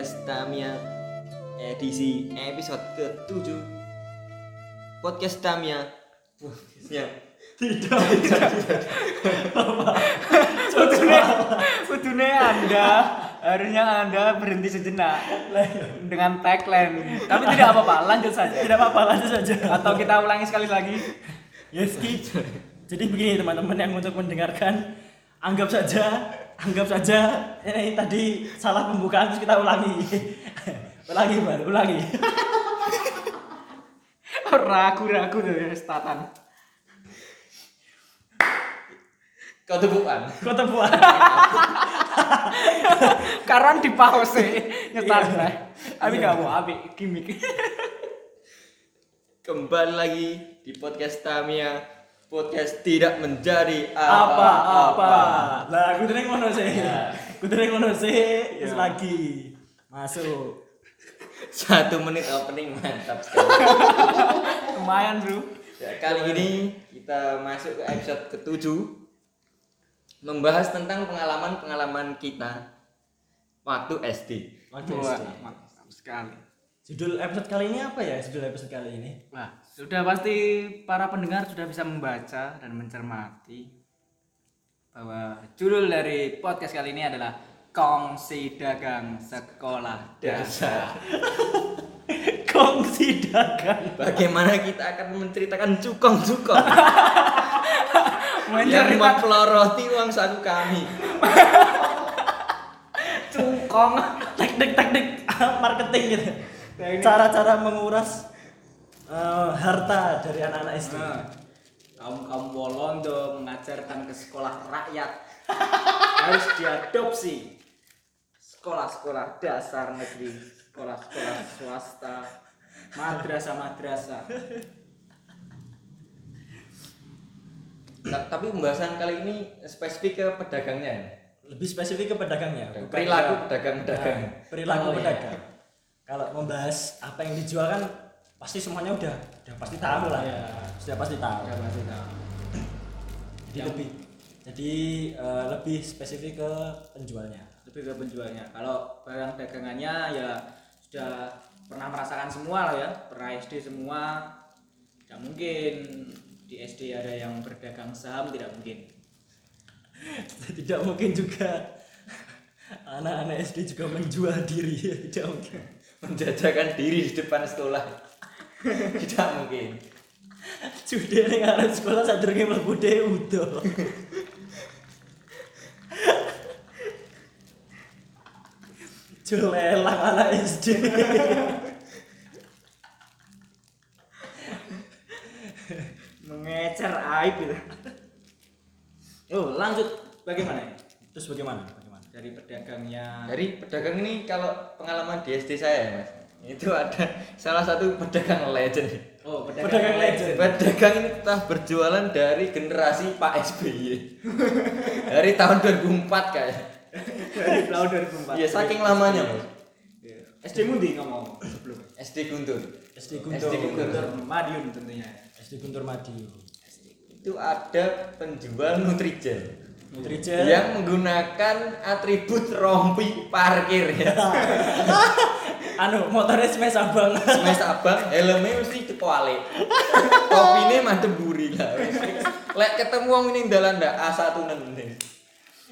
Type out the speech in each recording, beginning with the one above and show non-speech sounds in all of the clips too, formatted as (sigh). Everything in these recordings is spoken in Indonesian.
podcast Tamia edisi episode ke-7 Podcast Tamia Ya, Tidak, (laughs) tidak. Kudune, kudune Anda harusnya Anda berhenti sejenak dengan tagline. Tapi tidak apa-apa, lanjut saja. Tidak apa-apa, lanjut saja. Atau kita ulangi sekali lagi. Yes. Jadi begini teman-teman yang untuk mendengarkan, anggap saja, anggap saja ini tadi salah pembukaan terus kita ulangi. (laughs) ulangi, baru ulangi. (laughs) Ragu-ragu tuh statan. kau tepukan Kok tepuan? Karena (laughs) di pause nyetar lah. Tapi gak mau abi gimmick. Kembali lagi di podcast Tamia Podcast tidak menjadi Apa-apa. Lah, kudune ngono sih. Ya. Kudune ngono sih. Terus lagi. Masuk. Satu menit opening mantap sekali Lumayan, Bro. Ya, kali ini kita masuk ke episode ke-7 Membahas tentang pengalaman-pengalaman kita Waktu SD Waktu SD. mantap sekali. Judul episode kali ini apa ya? Judul episode kali ini? Wah, sudah pasti para pendengar sudah bisa membaca dan mencermati bahwa judul dari podcast kali ini adalah Kongsi Dagang Sekolah Dasar. (laughs) Kongsi dagang. Bagaimana kita akan menceritakan cukong-cukong (laughs) Yang Menceritakan memploroti uang saku kami cukong. Teknik-teknik marketing gitu. Cara-cara menguras eh, harta dari anak-anak SD. Nah, kaum kaum Wolondo mengajarkan ke sekolah rakyat (laughs) harus diadopsi sekolah-sekolah dasar negeri, sekolah-sekolah swasta, madrasah-madrasah. Nah, Tapi pembahasan kali ini spesifik ke pedagangnya ya? Lebih spesifik ke pedagangnya. bukan Perilaku ke- pedagang-pedagang Nah, perilaku Oh, iya. pedagang. Kalau membahas apa yang dijual kan pasti semuanya udah udah pasti tahu lah. Iya. Sudah pasti tahu. Udah pasti tahu. Jadi Yang- lebih jadi eh, lebih spesifik ke penjualnya. lebih ke penjualnya kalau barang dagangannya ya sudah pernah merasakan semua lah ya pernah SD semua tidak mungkin di SD ada yang berdagang saham tidak mungkin (laughs) Tidak mungkin juga anak-anak SD juga menjual diri. (laughs) Tidak mungkin. Menjajakan diri di depan sekolah (laughs) Tidak mungkin Sudah ning arep sekolah sadurunge mlebu dhewe udo. Julelang anak SD. mengecer aib gitu oh lanjut bagaimana? Terus bagaimana? Bagaimana? dari pedagangnya Dari pedagang ini kalau pengalaman di SD saya ya mas Itu ada salah satu pedagang legend oh Pedagang legend. Pedagang ini telah berjualan dari generasi Pak SBY Dari tahun 2004 kayak dari tahun 2004 Iya saking lamanya mas Iya. SD Mundi ngomong sebelum SD Guntur SD Guntur. SD Guntur. Guntur Madiun tentunya SD Guntur Madiun. Itu ada penjual Nutrijel Nutrijel. Yang menggunakan atribut rompi parkir ya (laughs) Anu, motornya smash abang. Mas abang, helmnya mesti cekwale. Kopine madem buri lah. wis. Lek ketemu wong ini dalan ndak A1 nenen.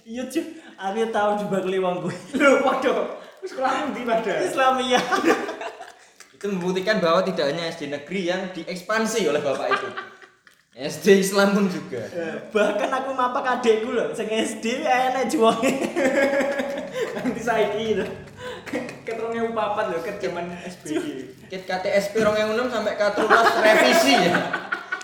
Iya, cuy. Aku tahu juga kliwong gue. Loh, (laughs) waduh. Sekolah Mundi pada. Islamiyah. Itu membuktikan bahwa tidak hanya SD negeri yang diekspansi oleh bapak itu. SD Islam pun juga. Bahkan aku mapak adekku loh, sing SD enek jualnya. (laughs) Nanti saiki itu. Keterongnya upapat loh, ke zaman SBY. Kit KTSP 2006 sampai K13 revisi ya.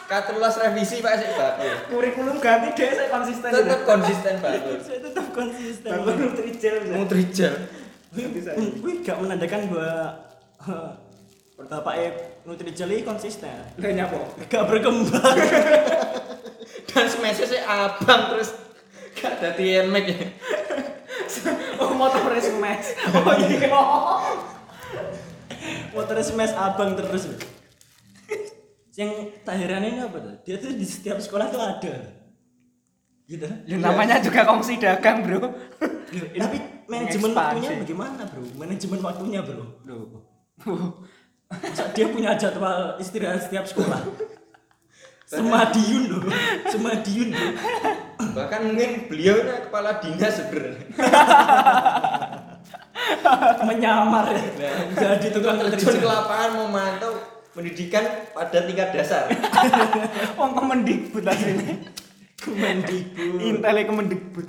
K13 revisi Pak Sik bagus. Kurikulum ganti deh, saya konsisten. Tetap (laughs) konsisten bagus. Saya tetap konsisten. Bangun Nutrijel. Nutrijel. Wih, gak menandakan bahwa Bapak E Nutrijel ini konsisten. Lah nyapa? Gak berkembang. (laughs) Dan semesnya sih abang terus gak dadi emek ya. Oh, motor smash. Oh iya. Motor smash abang terus. Yang tak heran ini apa tuh? Dia tuh di setiap sekolah tuh ada. Gitu. Ya namanya juga kongsi dagang, Bro. Tapi manajemen waktunya bagaimana bro manajemen waktunya bro Loh. Dia punya jadwal istirahat setiap sekolah (laughs) semadiun loh semadiun bro Bahkan mungkin beliau ini kepala dinas sebenarnya. (laughs) menyamar ya jadi tukang Terjun ke lapangan memantau pendidikan pada tingkat dasar. (laughs) Wong Kemendikbud asline. Kemendikbud Intel Kemendikbud.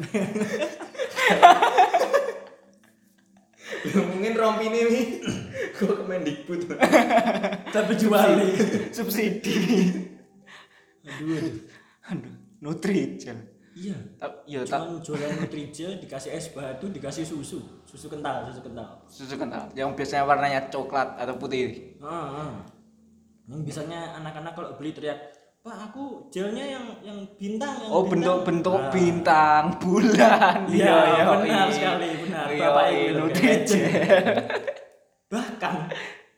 Mungkin rompi ini gue Kemendikbud. (laughs) tapi jualnya Subsidi. aduh aduh. Aduh, Nutrijel. iya Ta- Ya tak jualan Nutrijel dikasih es batu dikasih susu susu kental susu kental susu kental yang biasanya warnanya coklat atau putih. ah, ah. yang biasanya anak-anak kalau beli teriak pak aku gelnya yang yang bintang yang Oh, bintang." bentuk-bentuk Nah, bintang, bulan. Iya, benar iya. sekali, benar. Iya, Bapak iya, itu Nutrijel. Bahkan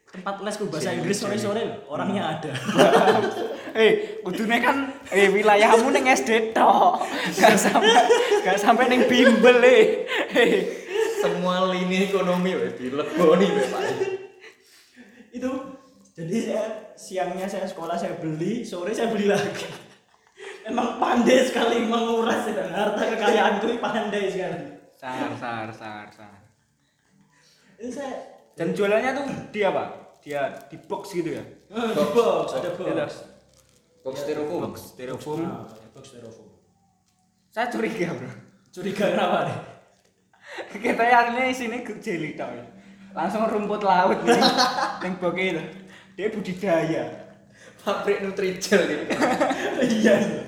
tempat lesku bahasa Inggris sore-sore loh, orangnya ada (laughs) Eh, kudune kan eh wilayahmu ning SD tok. Gak sampai gak sampai ning bimbel eh. Eh, Semua lini ekonomi weh dileboni weh Pak. itu jadi saya siangnya saya sekolah saya beli sore saya beli lagi emang pandai sekali menguras itu harta kekayaanku pandai sekali Sar, sar, sar, sar. ini saya Dan jualannya tuh di apa? Dia di box gitu ya? eh, di box ada Di atas. box Box styrofoam. Box styrofoam. Ada box styrofoam Saya curiga, Bro. curiga kenapa nih Kita yakinnya sini ke jelly tau ya. Langsung rumput laut nih. (laughs) Yang boke itu. Dia budidaya. Pabrik Nutrijel gitu. (laughs) iya iya.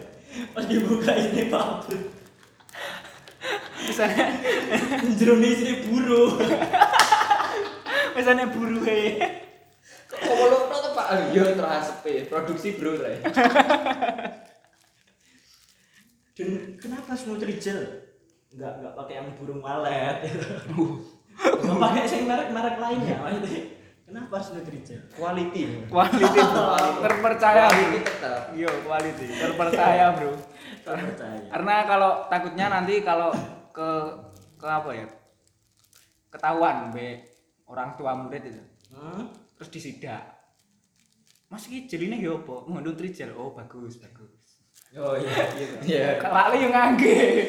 pas dibuka ini pabrik Misalnya, jerone sini buru (laughs) misalnya buru he. Kok lo tuh Pak? Yo terasep produksi bro tray. dan kenapa Nutrijel nggak nggak pakai yang burung walet (laughs) nggak pakai yang merek-merek lainnya maksudnya kenapa Nutrijel Quality. Quality. Terpercaya. Quality tetap. Iya, quality. Terpercaya bro. percaya Karena kalau takutnya nanti kalau ke ke apa ya? Ketahuan be orang tua murid itu. hmm? Terus disidak. Mas iki jeline ya apa? Ngundut trijel. Oh, bagus, bagus. oh iya gitu Iya. Kalau yang ngangge.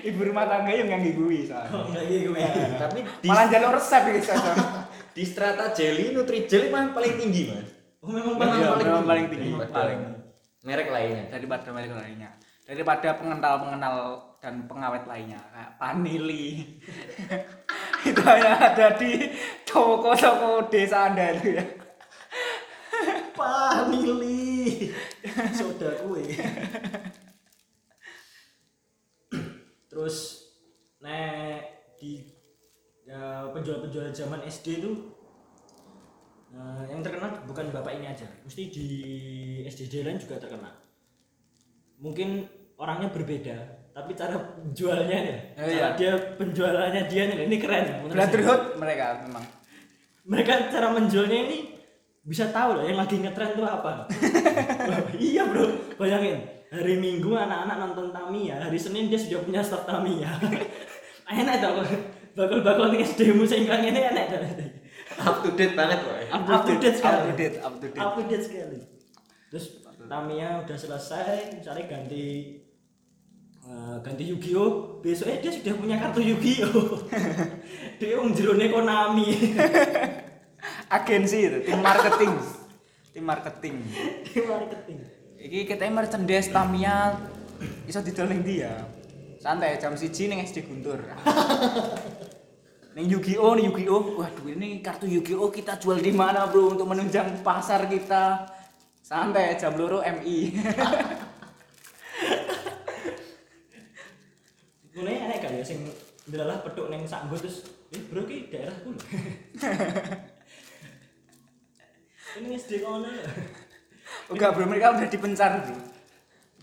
Ibu rumah tangga yang ngangge kuwi soalnya. oh enggak gitu ya Tapi di, Malah jalur resep gitu. di strata jelly Nutrijel memang paling tinggi mas. oh memang Memang Iya, paling memang paling tinggi, daripada paling. merek lainnya. daripada merek lainnya daripada pengental-pengental dan pengawet lainnya kayak panili (laughs) itu hanya ada di toko-toko desa anda itu ya? Panili soda kue terus nek di ya, penjual-penjual zaman SD itu eh, yang terkenal bukan bapak ini aja. Mesti di SDJ lain juga terkenal. Mungkin orangnya berbeda tapi cara jualnya ya. Oh, cara iya. dia penjualannya dia ini keren. Brotherhood mereka memang mereka cara menjualnya ini bisa tahu loh yang lagi ngetren itu apa. (laughs) Iya bro. Bayangin hari minggu anak-anak nonton Tamiya hari Senin dia sudah punya stok Tamiya. (laughs) Enak dong bakal-bakal nih mu sehingga ini enak dong Up to date banget boy. up to date sekali up to date up to date. Up to date sekali. Terus Tamiya udah selesai misalnya ganti eh, ganti Yu-Gi-Oh! Besoknya dia sudah punya kartu Yu-Gi-Oh! (laughs) Dia yang jerone Konami. (laughs) Agensi itu tim marketing. Tim marketing. Dia marketing. Iki kita merchandise Tamiya iso didol ning dia santai jam siji ning SD Guntur. (laughs) Ning Yu-Gi-Oh ning Yu-Gi-Oh. Waduh ini kartu Yu-Gi-Oh kita jual di mana bro untuk menunjang pasar kita? Santai jam loro MI Mulai enak kan ya sing ndelalah petuk neng sanggo terus eh bro ki daerahku lho. (laughs) Ini SD kono. lho. enggak bro mereka udah dipencar bro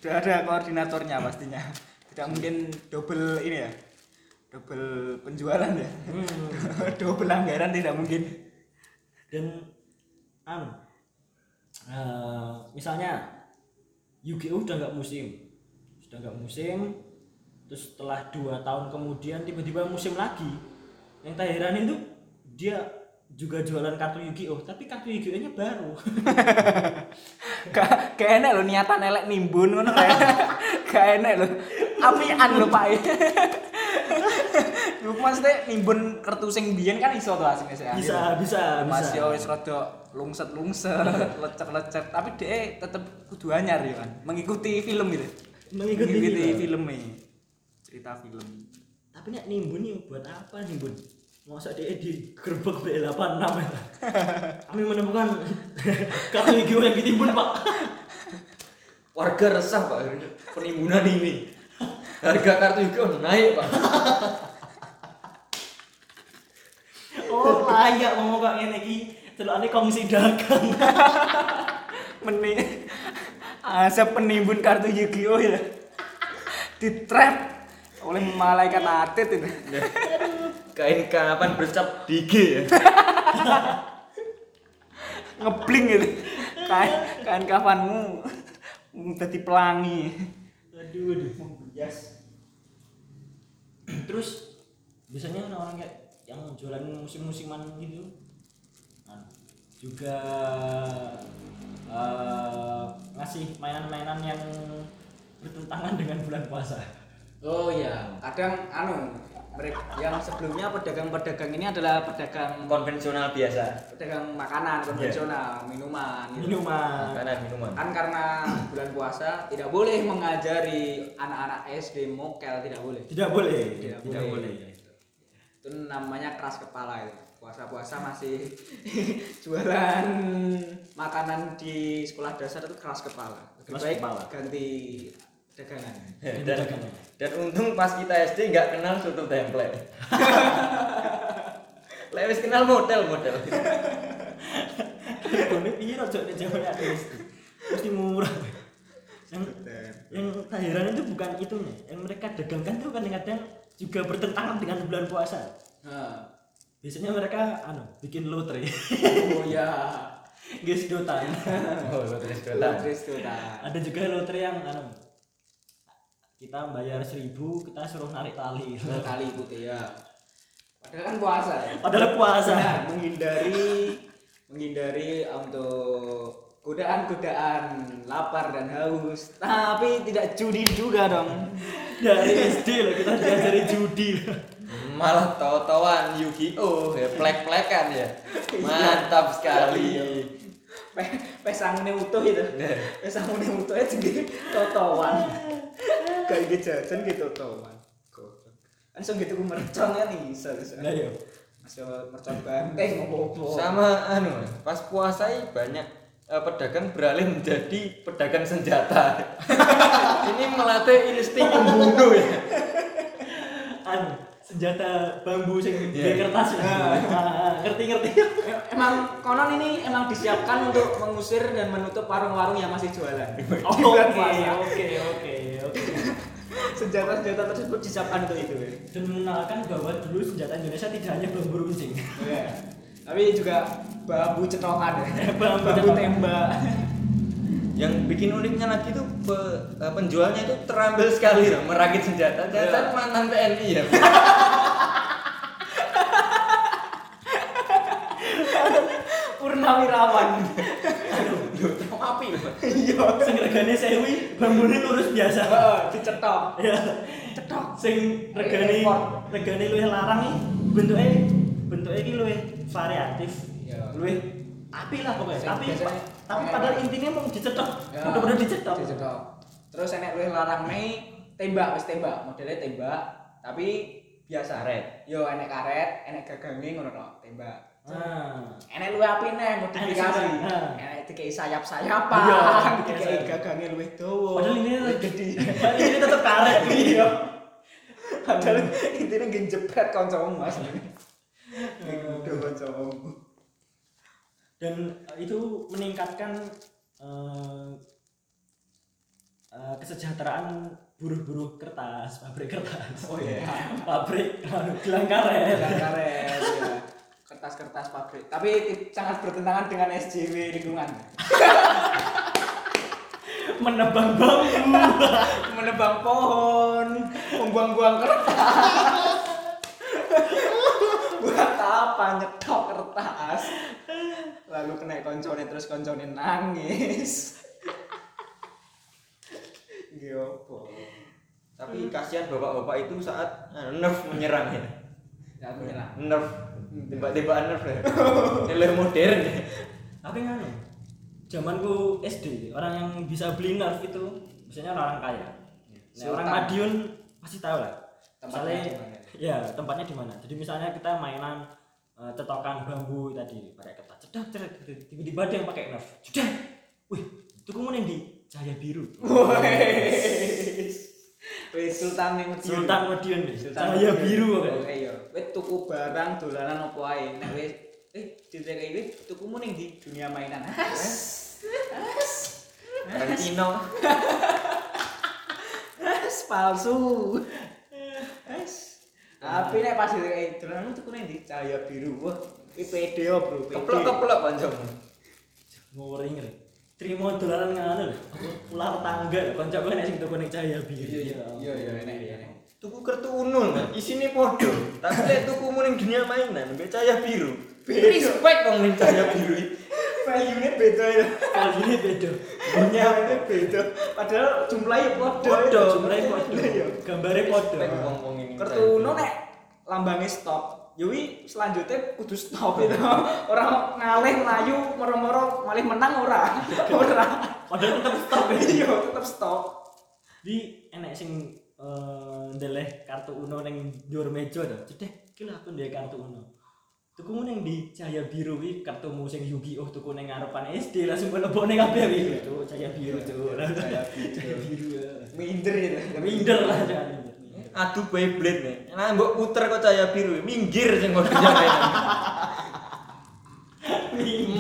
udah ada koordinatornya pastinya tidak mungkin double ini ya double penjualan ya (laughs) double anggaran tidak mungkin Dan anu eh, misalnya Yu-Gi-Oh udah nggak musim. Sudah nggak musim. Terus setelah dua tahun kemudian tiba-tiba musim lagi. yang tak heranin tuh dia juga jualan kartu Yu-Gi-Oh tapi kartu Yu-Gi-Oh nya baru (laughs) Gak gak enak lho niatan elek nimbun ngono kayak. (laughs) Gak enak lho. Apian lho Pak. (laughs) Lu maksudnya nimbun kertu sing biyen kan iso to asine sih. bisa bisa Masih bisa wis rada lungset-lungset, lecek-lecek, tapi dia tetep kudu anyar ya kan. Mengikuti film gitu. Mengikuti film. filmnya. Cerita film. tapi nek nimbun nih buat apa nimbun masa dia di gerbek B86 ya (laughs) kami menemukan (laughs) kartu Yu-Gi-Oh yang ditimbun pak Warga resah pak penimbunan ini. Harga kartu Yu-Gi-Oh naik pak. (laughs) oh layak ngomong kok ngene iki celokane kongsi dagang Meni asap penimbun kartu Yu-Gi-Oh ya. Di trap oleh malaikat atit itu. Kain kapan bercap digi ya. Ngebling gitu. Kain kain kafanmu dadi pelangi. aduh aduh bias terus biasanya orang-orang kayak yang jualan musim-musiman gitu nah, juga eh, ngasih mainan-mainan yang bertentangan dengan bulan puasa Oh iya, kadang anu mereka yang sebelumnya pedagang-pedagang ini adalah pedagang Konvensional biasa. pedagang makanan konvensional, minuman. gitu. minuman Makanan minuman. Kan karena bulan puasa tidak boleh mengajari anak-anak SD mokel tidak boleh. tidak boleh Tidak tidak boleh Itu namanya keras kepala itu. Puasa-puasa masih (laughs) jualan makanan di sekolah dasar itu keras kepala. Lebih Keras baik kepala. ganti dagangan. dan, dan untung pas kita SD nggak kenal soto template. (laughs) Lewis kenal model model. Ini piye ojo nek jaman ada mesti. Mesti murah. Yang yang tak heran itu bukan itunya. Yang mereka dagangkan itu kadang-kadang juga bertentangan dengan bulan puasa. Nah. Biasanya mereka anu bikin lotre. Oh ya. Guys dotan. Oh, tuh nah. Ada juga lotre yang anu kita bayar seribu kita suruh narik tali. Dua kali putih ya. Padahal kan puasa ya. Padahal puasa. Nah, menghindari menghindari untuk godaan-godaan lapar dan haus. Tapi tidak judi juga dong. Dari SD loh kita diajari judi. Malah tahu-tahuan Yu-Gi-Oh ya plek-plekan ya. Mantap sekali. Pe- Pesangnya utuh itu. Pesangnya utuh aja gitu. Kayak gitu jajan gitu totowan. Goblok. Langsung gitu mercon kan bisa bisa. Lah yo. Masih mercon banteng ngopo. Sama anu pas puasa banyak eh, pedagang beralih menjadi pedagang senjata. (laughs) Ini melatih insting membunuh ya. Anu senjata bambu sing Iya. yeah. kertas ya. Ah, (laughs) ngerti ngerti. Emang konon ini emang disiapkan untuk mengusir dan menutup warung-warung yang masih jualan. Oh, oke oke oke. Senjata-senjata tersebut disiapkan untuk itu. Dan mengenalkan bahwa dulu senjata Indonesia tidak hanya bambu runcing. Iya. Tapi juga bambu cetokan. (laughs) Bambu Bambu tembak. Yang bikin uniknya lagi tuh pe- eh, penjualnya itu terampil sekali loh merakit senjata. Jangan Iya. mantan TNI ya. (laughs) Purnawirawan. Loh, api loh. Iya. Sing regane sewi, bambune lurus biasa. Heeh, dicetok. Ya. Cetok. Sing regane Effort. regane luwih larang iki bentuke bentuke iki luwih variatif. Iya. Luwih api lah pokoknya. Tapi tapi padahal intinya mau dicetok. Ya, Bener-bener dicetok. Dicetok. Terus enek luwih larang nih tembak wis tembak, modelnya tembak tapi biasa. Karet. Yo enek karet, enek gagange ngono tok, tembak. Nah. Enek luwih apine modifikasi. Enek sayap. Enek dikai sayap-sayapan, Iya, biasa. gagange luwih dawa. Padahal ini gede. Padahal ini tetap karet. (laughs) Iya. Padahal intinya nggih jepret kancamu Mas. Nggih kancamu. dan eh, itu meningkatkan eh, eh, kesejahteraan buruh-buruh kertas, pabrik kertas. Oh iya. pabrik anu, gelang karet. Gelang karet ya. Kertas-kertas pabrik. Tapi sangat bertentangan dengan SJW lingkungan. (laughs) Menebang bambu. (laughs) Menebang pohon, membuang-buang kertas. (laughs) salah nyetok kertas lalu kena koncone terus koncone nangis Giopo. Tapi kasihan bapak-bapak itu saat ah, nerf menyerang ya. Ya menyerah. Nerf tembak-tembakan nerf ya. (laughs) Nilai modern ya. Tapi nganu, zamanku SD, orang yang bisa beli nerf itu biasanya orang kaya. Nah, orang. Madiun pasti tahu lah. Tempatnya Misalnya, di mana? ya tempatnya di mana. Jadi misalnya kita mainan eh, cetokan bambu tadi pakai kertas, cedak cedak cedak. tiba-tiba ada yang pakai nerf, cedak. Wih, itu kemudian di cahaya biru. Wis Sultan Madiun. Sultan Sultan cahaya biru Oh, kok. Iya, wis tuku barang dolanan apa ae. Nek wis eh cerita kayak gitu tukumu ning di dunia mainan. (laughs) Valentino. Has palsu. Has. Tapi nek pas kayak dolanan tuku ning di cahaya biru. Wah, iki pede Bro. Keplok-keplok kancamu. Ngori. Terima dolanan nganu lho. Ular tangga lho, kancaku nek sing tuku ning cahaya biru. Iya iya iya iya enak enak. Tuku kartu uno kan, isine podo. Tapi lek tukumu ning dunia mainan, mbek cahaya biru. Respect wong ning cahaya biru iki. Value-nya beda ya. Kalau ini beda. Nyawanya beda. Padahal jumlahnya podo. Podo. Jumlahnya podo. Gambare podo. Respect wong-wong ini. Kartu Uno nek lambangnya stop. Yui selanjutnya kudu stop (laughs) itu. Orang ngalih melayu moro-moro malih menang ora. (laughs) Ora. Padahal tetep stop ya. (laughs) Iya, tetep stop. Di enek sing eh ndeleh kartu Uno ning dhuwur meja to. Cedek, iki lho aku ndek kartu Uno. Tuku ning di cahaya biru iki kartumu sing Yu-Gi-Oh tuku ning ngarepan SD langsung melebokne kabeh iki. Tuh cahaya biru tuh. Cahaya biru. Ya. Minder itu. Minder lah jangan. Aduh Beyblade nih. Nah, mbok puter kok cahaya biru, minggir sing ngono jangan.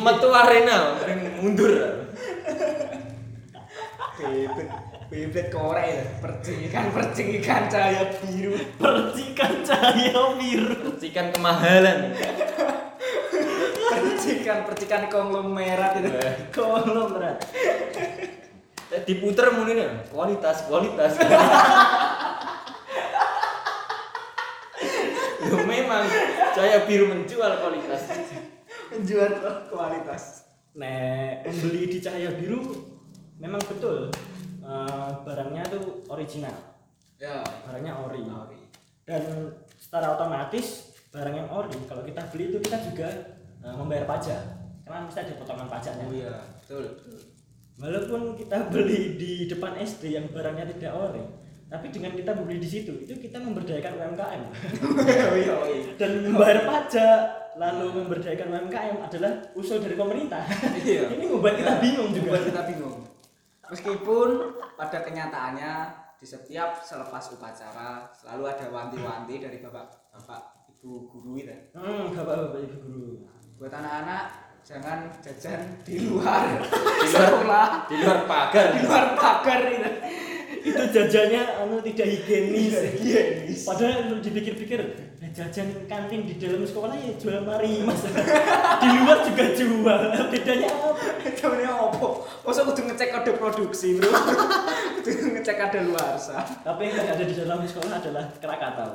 Metu arena, ring mundur. Bebet korek itu. Percikan percikan cahaya biru. Percikan cahaya biru. Percikan kemahalan. Percikan percikan konglomerat itu. Konglomerat. Eh, Diputer muni nih, kualitas, kualitas. Memang cahaya biru menjual kualitas. Menjual kualitas. Nek membeli di cahaya biru memang betul eh, barangnya tuh original, Ya. barangnya ori. Dan secara otomatis barang yang ori kalau kita beli itu kita juga eh, membayar pajak karena mesti ada potongan pajaknya. Oh iya, betul. betul. Walaupun kita beli di depan SD yang barangnya tidak ori, tapi dengan kita membeli di situ itu kita memberdayakan UMKM Oh (laughs) iya, oh iya. dan membayar pajak lalu memberdayakan UMKM adalah usul dari pemerintah. Iya. (laughs) Ini membuat kita bingung juga. Membuat kita bingung. Meskipun pada kenyataannya di setiap selepas upacara selalu ada wanti-wanti dari bapak bapak ibu guru itu. Hmm, bapak-bapak ibu guru. Buat anak-anak jangan jajan di luar Di (laughs) luar sekolah, di luar pagar. di luar pagar itu. Itu jajannya anu tidak higienis. Higienis. Padahal lu dipikir-pikir, nah, jajan kantin di dalam sekolah ya jual mari mas. (laughs) di luar juga jual. Bedanya apa? Temennya opo? Masa kudu ngecek kode produksi, Bro? (laughs) kudu ngecek kode luar sah. Tapi yang ada di dalam sekolah adalah Krakatau.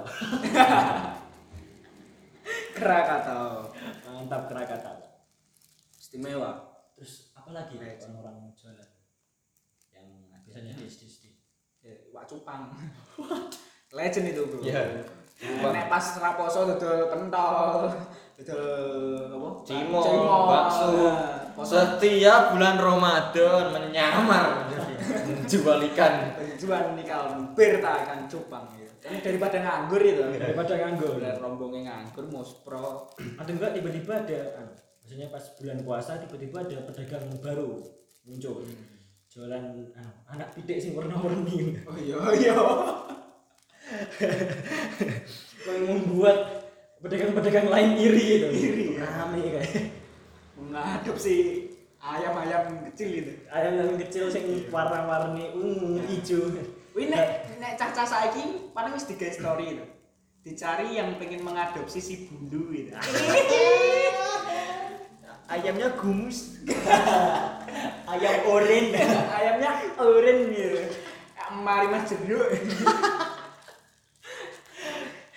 (laughs) Krakatau. Mantap Krakatau. Istimewa. Terus apa lagi ya orang-orang jualan yang biasanya di SD? Ya, Wak Cupang. (laughs) Legend itu, Bro. Iya. Nek pas raposo dodol pentol, dodol apa? Cimo, Cimo. bakso. Nah, poso Setiap bulan Ramadan menyamar (laughs) menjual ikan. penjual nikal bir ta ikan cupang gitu. Kan daripada nganggur itu. Daripada nganggur. Bulan rombongnya nganggur muspro. Atau enggak tiba-tiba ada, maksudnya pas bulan puasa tiba-tiba ada pedagang baru muncul. Jualan anu, anak pitik sing warna-warni. Oh iya iya. yang membuat pedagang-pedagang lain iri gitu. Iri, ya. Rame kayak Mengadopsi ayam-ayam kecil itu. ayam yang kecil sing warna-warni ungu, hijau. Wih nek nek cacah saiki paling wis digawe story itu. Dicari yang pengen mengadopsi si bundu itu. (laughs) Ayamnya gumus. (laughs) Ayam oren. (laughs) Ayamnya oren gitu. Mari mas jeruk.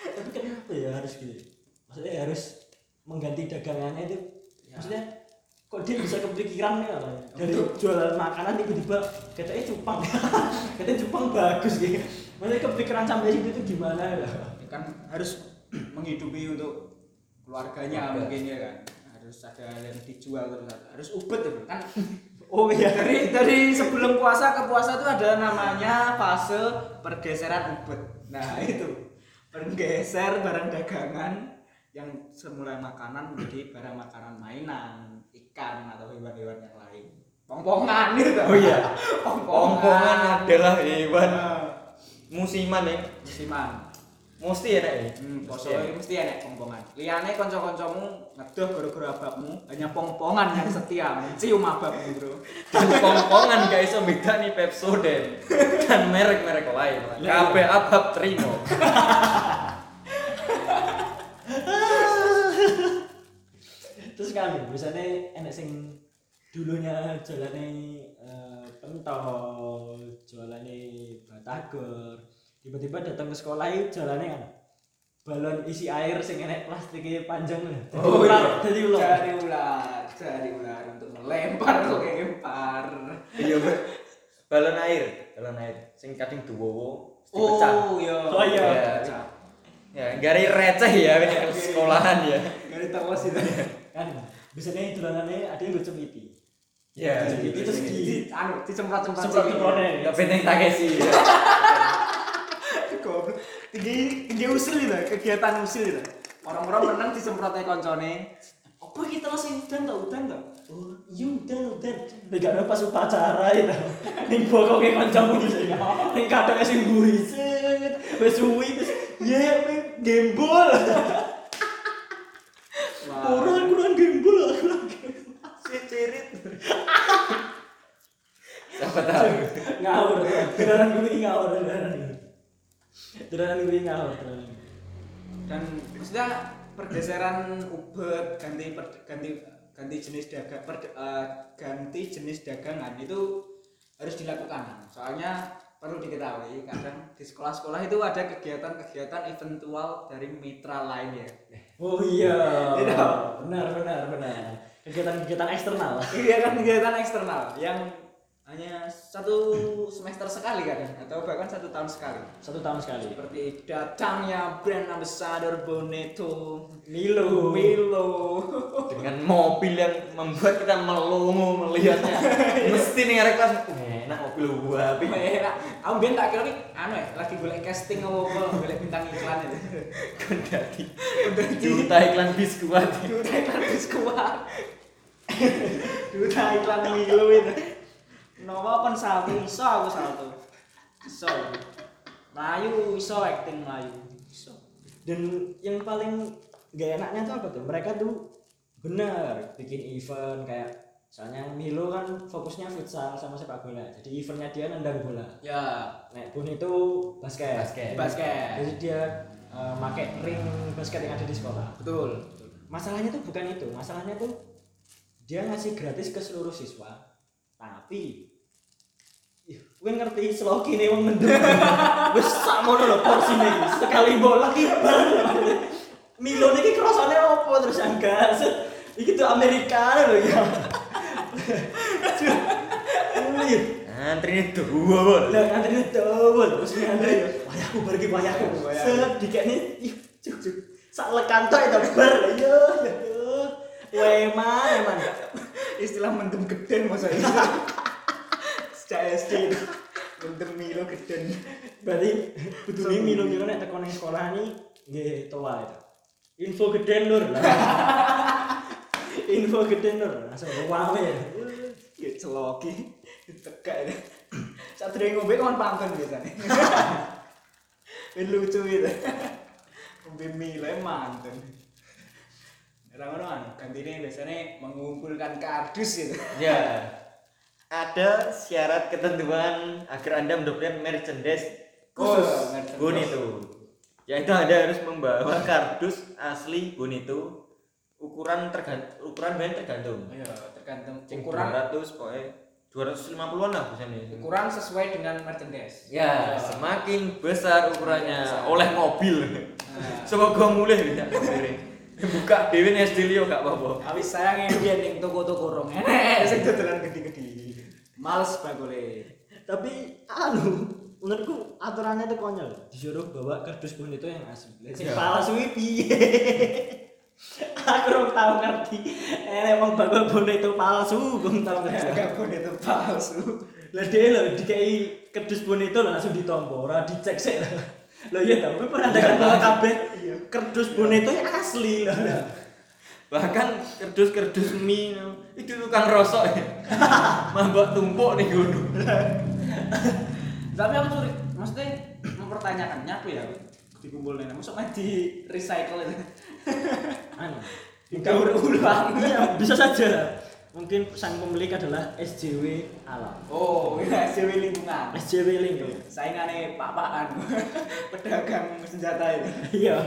Tapi kenapa ya harus gitu? Maksudnya harus mengganti dagangannya itu maksudnya kok dia bisa kepikiran ya? dari jualan makanan tiba-tiba katanya cupang (laughs) katanya cupang bagus gitu maksudnya kepikiran sampai situ itu gimana ya Ya kan harus (clears throat) menghidupi untuk keluarganya mungkin ya kan harus ada yang dijual terus harus ubet itu kan (laughs) oh iya. Dari dari sebelum puasa ke puasa itu ada namanya fase pergeseran ubet nah (laughs) itu. Bergeser barang dagangan yang semula makanan menjadi barang makanan mainan ikan atau hewan-hewan yang lain. Pongpongan gitu. Oh iya. (laughs) Pongpongan adalah hewan. Nah, musiman ya. musiman Mesti enak ya. Hmm, poso ini mesti enak pongpongan. Liane kanca-kancamu ngedoh gara-gara abakmu, hanya pongpongan yang setia (laughs) mencium abakmu, Bro. Dan pongpongan gak iso beda nih Pepsodent dan merek-merek lain. Kabeh abab terima. (laughs) terus kan biasanya enak sing dulunya jalannya eh, pentol jualannya batagor tiba-tiba datang ke sekolah itu jalannya kan balon isi air sing enek plastiknya panjang jadi Oh, ular iya. jadi ular Cari ular, cari ular untuk melempar kok lempar. Iya, balon air, balon air sing kadang duwowo mesti pecah. Oh iya. Oh, iya. Pecah. Ya, gari receh ya ini ke sekolahan ya. Dari terus itu. kan biasanya dolanannya ada yang lucu piti Ya, Itu gitu segi. sih. Di anu disemprot-semprot semprot-semprotnya Ya penting Takeshi. ya. (laughs) Tinggi tinggi usil itu, kegiatan usil itu. Orang-orang menang disemprotnya koncone. apa kita langsung udan tau udan tau oh. Iya udan udan. Gak pas upacara itu ning bokoke kancamu iki ning kadang sing mburi set. Wis suwi terus ya we gembol kurang kurang gembol kurang gembol Si cirit. Siapa tahu. ngawur beneran gue ngawur. beneran ngawur beneran dan maksudnya pergeseran ubet ganti per- ganti ganti jenis dagang per- eh, ganti jenis dagangan itu harus dilakukan. Soalnya perlu diketahui kadang di sekolah-sekolah itu ada kegiatan-kegiatan eventual dari mitra lain ya. Oh iya. Benar benar benar. Kegiatan-kegiatan eksternal. Iya kan kegiatan eksternal yang hanya satu semester sekali kadang atau bahkan satu tahun sekali satu tahun sekali seperti datangnya brand ambassador Boneto Milo Milo Dengan mobil yang membuat kita melongo melihatnya. (laughs) Mesti nih kelas enak mobil gua tapi Merah. Aku biar tak kira nih, anu ya, lagi golek casting apa apa, golek bintang iklan itu. (laughs) kendati. Juta iklan biskuat. Duta iklan biskuat. (laughs) Duta iklan Milo itu. Nopo kon sawi iso aku salto. Iso. Melayu iso acting Melayu. Iso. dan yang paling gak enaknya tuh apa tuh mereka tuh benar bikin event kayak soalnya Milo kan fokusnya futsal sama sepak bola jadi eventnya dia nendang bola Ya, Nek Bun itu basket Basket. basket. jadi dia uh, make ring basket yang ada di sekolah Betul. masalahnya tuh bukan itu masalahnya tuh dia ngasih gratis ke seluruh siswa tapi gue ngerti sloki nih wong mendem wis sakmono lho porsine iki sekali bola ki bar Milo niki kerasane opo terus yang gas iki tuh Amerika lho ya Iya. Antri dua bol. Lah ngantri double terus ngantri wayahku pergi wayahku. Set dikene ih cuk cuk. Sak lekan tok itu bar yo yo. Weman eman. Istilah mendem geden masa (laughs) itu. SD itu. Milo geden. Berarti kudune minum-minum nek teko nang sekolah ni nggih toa itu. Info gede lur. (laughs) Info gede lur. Langsung wae. Ya celoki. Tegak itu. Saat dari ngombe kan pantun biasanya. (laughs) Ben lucu gitu. Ngombe Milo mantun. Orang-orang gantinya biasanya mengumpulkan kardus gitu. Ya. Ada syarat ketentuan agar Anda mendapatkan merchandise khusus Oh, merchandise. Bonito. Yaitu Anda harus membawa kardus asli Bonito ukuran tergantung ukuran band tergantung. Iya, tergantung Cing ukuran 200 pokoknya 250-an lah biasanya. ukuran sesuai dengan merchandise. Ya, semakin besar ukurannya oleh mobil. Nah. Semoga mulai tidak Buka dhewe ning SD liyo gak apa-apa. Awis saya ngembian ning toko-toko rong enek (laughs) sing dodolan gede-gede. Males bakule. Tapi anu, menurutku aturannya itu konyol. Disuruh bawa kardus bonito yang asli. Lah sing Iya. palsu piye? Aku ora tahu ngerti. Eh emang bawa bonito palsu, gue tahu ngerti. Gak pun itu palsu. Lah dia lho dikai kardus bonito lho langsung ditompo, ora dicek sik. Lho iya tau, kowe pernah dengar bawa kabeh kardus bonito yang asli lho. Bahkan kerdus-kerdus mie itu tukang rosok ya. (laughs) Mambak tumpuk nih gunung. (laughs) Tapi aku tuh maksudnya mempertanyakannya apa ya? Dikumpulin, masuk main di recycle itu. (laughs) Anu. Didaur ulang. Iya, bisa saja. Mungkin sang pemilik adalah SJW Alam. Oh, ya SJW lingkungan. SJW Link. Saingannya pak-pakan, pedagang senjata itu. Iya.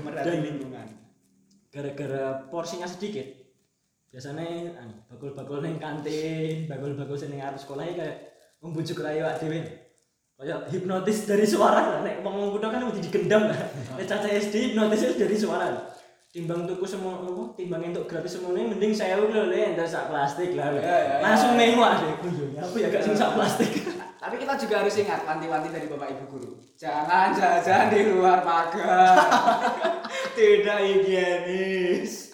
Pemerhati Dan- lingkungan. Gara-gara porsinya sedikit. Biasanya anu, bakul-bakul ning kantin, bakul-bakul sing arep sekolah kayak membujuk rayu awak dhewe. Kayak hipnotis dari suara lah. Nek wong kudu kan mesti digendam lah. Nek caca SD hipnotis dari suara. Timbang tuku semua apa? Timbang untuk gratis semuanya mending saya lho le entar sak plastik lah. Ya, ya, ya. Langsung mewah deh. Aku ya gak sing sak plastik. Tapi kita juga harus ingat wanti-wanti dari Bapak Ibu guru. Jangan jajan di luar pagar. (laughs) Tidak higienis.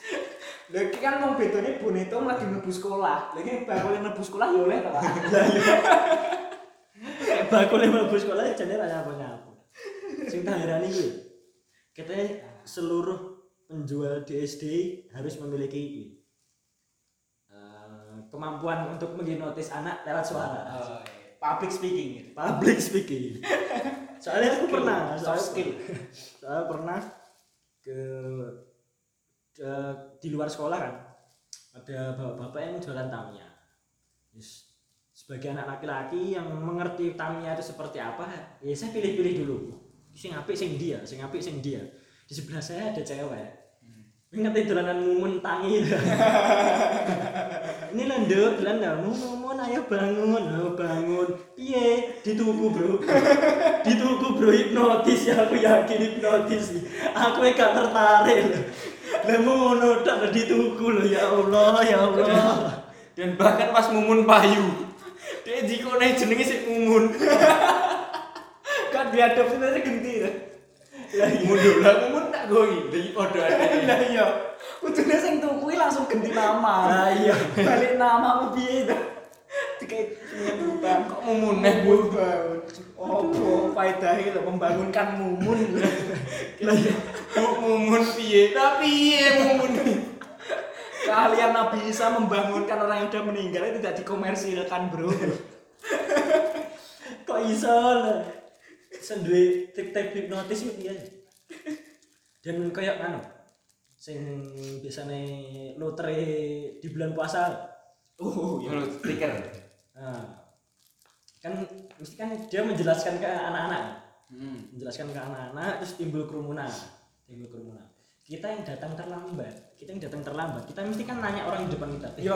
Lagi kan mau betulnya bonito lagi mlebu sekolah. Lagi bakul mlebu sekolah ya oleh to, Pak. (laughs) (laughs) bakul yang mlebu sekolah jane ra nyapa-nyapa. Sing tak herani kuwi. Katanya seluruh penjual di SD harus memiliki ini. Eh, kemampuan untuk menghipnotis anak lewat suara. Oh, iya. Public speaking gitu. Public speaking. (laughs) Soalnya aku pernah, soalnya skill. (laughs) Soalnya pernah ke, ke- di luar sekolah kan ada bapak-bapak yang jualan Tamiya. Yes. Sebagai anak laki-laki yang mengerti Tamiya itu seperti apa, ya saya pilih-pilih dulu. Sing apik sing dia, sing apik sing dia. Di sebelah saya ada cewek. Ngerti dolanan mumun tangi. (laughs) Ini nduk, dolan dah. Mumun ayo bangun, ayo bangun. Piye? Dituku, Bro. Dituku, Bro, hipnotis ya aku yakin hipnotis. Aku ya gak tertarik. Lah ngono tak lah dituku loh ya Allah, ya Allah. Dan bahkan pas mumun payu. Dia jikone jenenge sik mumun. (laughs) Kan diadopsi nanti genti ya. Mundur lah mumun tak. Dari podo ada. Lah iya. Kudune sing tuku langsung ganti nama. Lah iya. Balik nama apa piye itu? Dikai penyambutan Kok mumun neh bu? Oh, faedahnya lho membangunkan mumun. Lah iya. Mumun piye? Tapi piye mumun? Keahlian Nabi Isa membangunkan orang yang sudah meninggal itu tidak dikomersilkan, Bro. (laughs) Kok iso. Sendiri trik-trik hipnotis itu iya. Dan kayak anu sing biasanya lotre di bulan puasa Oh, iya. Stiker. Nah, kan mesti kan dia menjelaskan ke anak-anak Hmm. menjelaskan ke anak-anak terus timbul kerumunan timbul kerumunan kita yang datang terlambat kita yang datang terlambat kita mesti kan nanya orang di depan kita "Eh, Yo.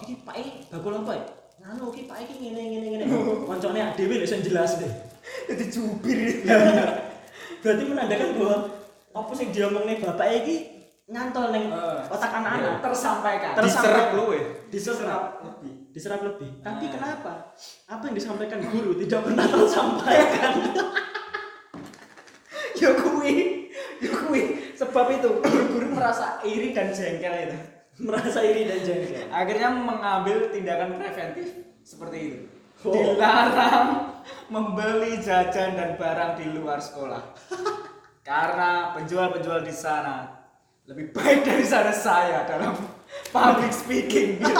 ini pak ini bakul apa ya nganu iki pak iki ngene ngene ngene koncone dhewe sing jelas deh Jadi jubir. berarti menandakan bahwa apa sing diomongne bapak iki nyantol neng Eh, otak anak-anak tersampaikan. Tersampaikan. Diserap lu ya. diserap lebih. diserap lebih tapi Nah. kenapa apa yang disampaikan guru tidak pernah tersampaikan (laughs) Ya kuwi, ya kuwi. Sebab itu guru-guru merasa iri dan jengkel itu. Merasa iri dan jengkel Akhirnya mengambil tindakan preventif seperti itu. Oh. Dilarang membeli jajan dan barang di luar sekolah. Karena penjual-penjual di sana lebih baik dari sana saya dalam public speaking. gitu.